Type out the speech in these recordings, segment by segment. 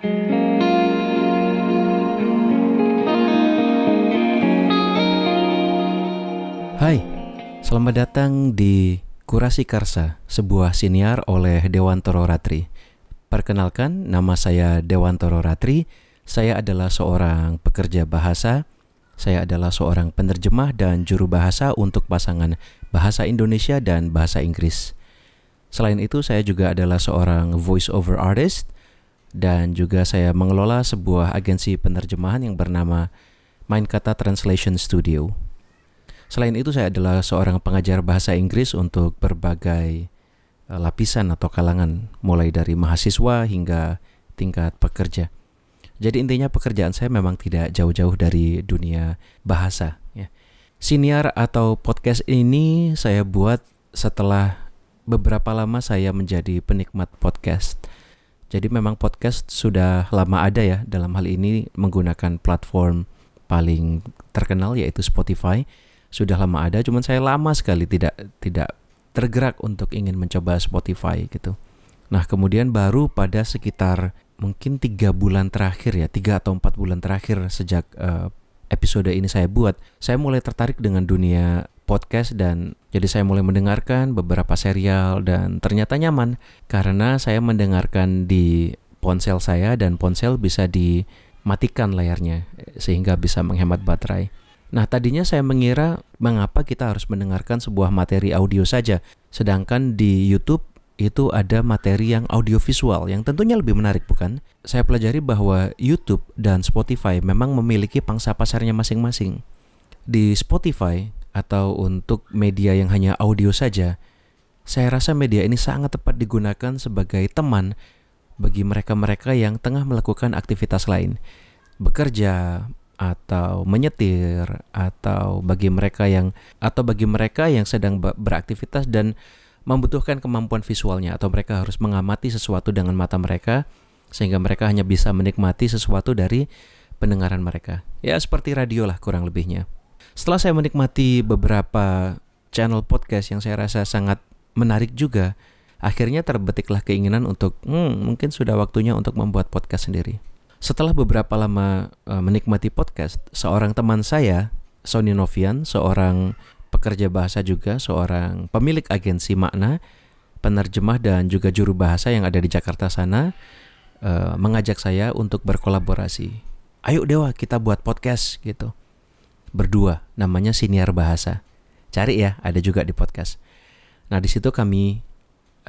Hai, selamat datang di Kurasi Karsa, sebuah siniar oleh Dewantoro Ratri. Perkenalkan, nama saya Dewantoro Ratri. Saya adalah seorang pekerja bahasa. Saya adalah seorang penerjemah dan juru bahasa untuk pasangan bahasa Indonesia dan bahasa Inggris. Selain itu, saya juga adalah seorang voice over artist dan juga saya mengelola sebuah agensi penerjemahan yang bernama Main Kata Translation Studio. Selain itu saya adalah seorang pengajar bahasa Inggris untuk berbagai uh, lapisan atau kalangan mulai dari mahasiswa hingga tingkat pekerja. Jadi intinya pekerjaan saya memang tidak jauh-jauh dari dunia bahasa ya. Siniar atau podcast ini saya buat setelah beberapa lama saya menjadi penikmat podcast. Jadi memang podcast sudah lama ada ya dalam hal ini menggunakan platform paling terkenal yaitu Spotify sudah lama ada, cuman saya lama sekali tidak tidak tergerak untuk ingin mencoba Spotify gitu. Nah kemudian baru pada sekitar mungkin tiga bulan terakhir ya, tiga atau empat bulan terakhir sejak uh, episode ini saya buat, saya mulai tertarik dengan dunia podcast dan jadi saya mulai mendengarkan beberapa serial dan ternyata nyaman karena saya mendengarkan di ponsel saya dan ponsel bisa dimatikan layarnya sehingga bisa menghemat baterai. Nah, tadinya saya mengira mengapa kita harus mendengarkan sebuah materi audio saja, sedangkan di YouTube itu ada materi yang audiovisual yang tentunya lebih menarik bukan? Saya pelajari bahwa YouTube dan Spotify memang memiliki pangsa pasarnya masing-masing. Di Spotify atau untuk media yang hanya audio saja, saya rasa media ini sangat tepat digunakan sebagai teman bagi mereka-mereka yang tengah melakukan aktivitas lain. Bekerja, atau menyetir atau bagi mereka yang atau bagi mereka yang sedang beraktivitas dan membutuhkan kemampuan visualnya atau mereka harus mengamati sesuatu dengan mata mereka sehingga mereka hanya bisa menikmati sesuatu dari pendengaran mereka. Ya seperti radio lah kurang lebihnya. Setelah saya menikmati beberapa channel podcast yang saya rasa sangat menarik juga, akhirnya terbetiklah keinginan untuk hmm, mungkin sudah waktunya untuk membuat podcast sendiri. Setelah beberapa lama uh, menikmati podcast, seorang teman saya, Sony Novian, seorang pekerja bahasa juga, seorang pemilik agensi makna, penerjemah dan juga juru bahasa yang ada di Jakarta sana, uh, mengajak saya untuk berkolaborasi. Ayo Dewa, kita buat podcast gitu. Berdua, namanya Siniar Bahasa. Cari ya, ada juga di podcast. Nah, di situ kami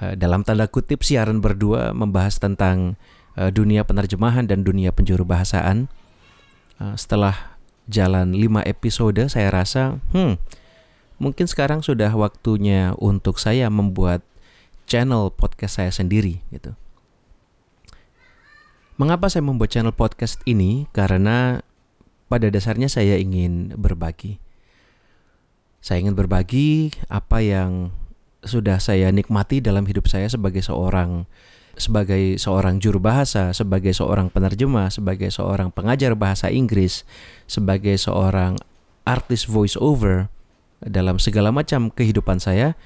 uh, dalam tanda kutip siaran berdua membahas tentang uh, dunia penerjemahan dan dunia penjuru bahasaan. Uh, setelah jalan 5 episode saya rasa hmm mungkin sekarang sudah waktunya untuk saya membuat channel podcast saya sendiri gitu. Mengapa saya membuat channel podcast ini? Karena pada dasarnya saya ingin berbagi. Saya ingin berbagi apa yang sudah saya nikmati dalam hidup saya sebagai seorang sebagai seorang juru bahasa, sebagai seorang penerjemah, sebagai seorang pengajar bahasa Inggris, sebagai seorang artis voice over dalam segala macam kehidupan saya,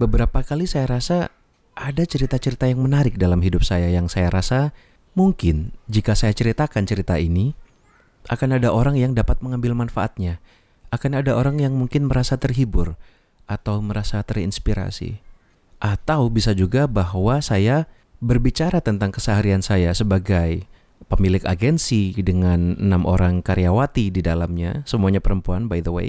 beberapa kali saya rasa ada cerita-cerita yang menarik dalam hidup saya yang saya rasa mungkin jika saya ceritakan cerita ini akan ada orang yang dapat mengambil manfaatnya, akan ada orang yang mungkin merasa terhibur atau merasa terinspirasi. Atau bisa juga bahwa saya berbicara tentang keseharian saya sebagai pemilik agensi dengan enam orang karyawati di dalamnya, semuanya perempuan by the way,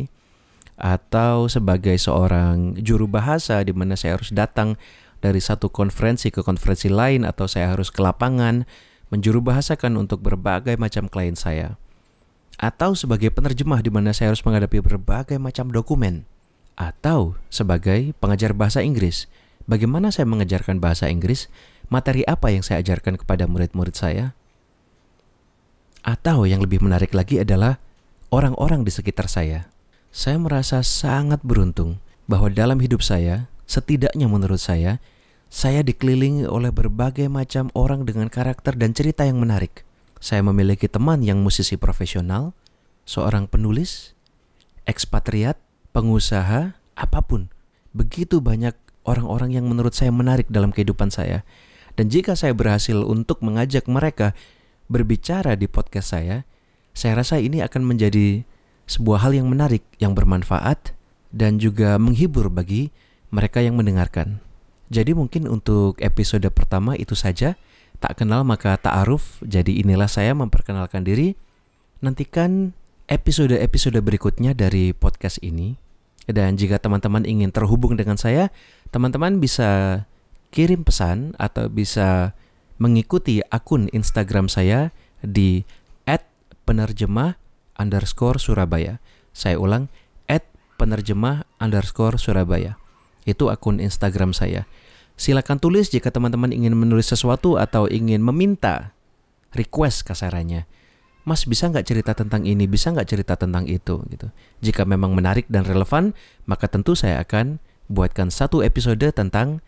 atau sebagai seorang juru bahasa di mana saya harus datang dari satu konferensi ke konferensi lain atau saya harus ke lapangan menjuru bahasakan untuk berbagai macam klien saya. Atau sebagai penerjemah di mana saya harus menghadapi berbagai macam dokumen. Atau sebagai pengajar bahasa Inggris. Bagaimana saya mengajarkan bahasa Inggris materi apa yang saya ajarkan kepada murid-murid saya? Atau yang lebih menarik lagi adalah orang-orang di sekitar saya. Saya merasa sangat beruntung bahwa dalam hidup saya, setidaknya menurut saya, saya dikelilingi oleh berbagai macam orang dengan karakter dan cerita yang menarik. Saya memiliki teman yang musisi profesional, seorang penulis, ekspatriat, pengusaha, apa pun. Begitu banyak orang-orang yang menurut saya menarik dalam kehidupan saya. Dan jika saya berhasil untuk mengajak mereka berbicara di podcast saya, saya rasa ini akan menjadi sebuah hal yang menarik, yang bermanfaat, dan juga menghibur bagi mereka yang mendengarkan. Jadi mungkin untuk episode pertama itu saja, tak kenal maka tak aruf, jadi inilah saya memperkenalkan diri. Nantikan episode-episode berikutnya dari podcast ini. Dan jika teman-teman ingin terhubung dengan saya, teman-teman bisa kirim pesan atau bisa mengikuti akun Instagram saya di @penerjemah underscore Surabaya. Saya ulang, penerjemah underscore Surabaya. Itu akun Instagram saya. Silakan tulis jika teman-teman ingin menulis sesuatu atau ingin meminta request kasarannya. Mas bisa nggak cerita tentang ini, bisa nggak cerita tentang itu gitu. Jika memang menarik dan relevan, maka tentu saya akan buatkan satu episode tentang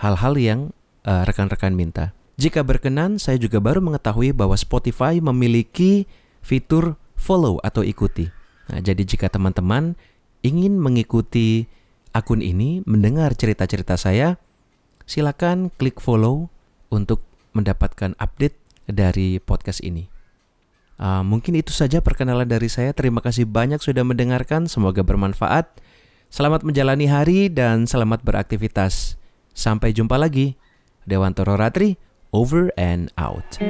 hal-hal yang uh, rekan-rekan minta. Jika berkenan, saya juga baru mengetahui bahwa Spotify memiliki fitur follow atau ikuti. Nah, jadi jika teman-teman ingin mengikuti akun ini, mendengar cerita-cerita saya, silakan klik follow untuk mendapatkan update dari podcast ini. Uh, mungkin itu saja perkenalan dari saya. Terima kasih banyak sudah mendengarkan. Semoga bermanfaat. Selamat menjalani hari dan selamat beraktivitas. Sampai jumpa lagi. Dewantoro Ratri, over and out.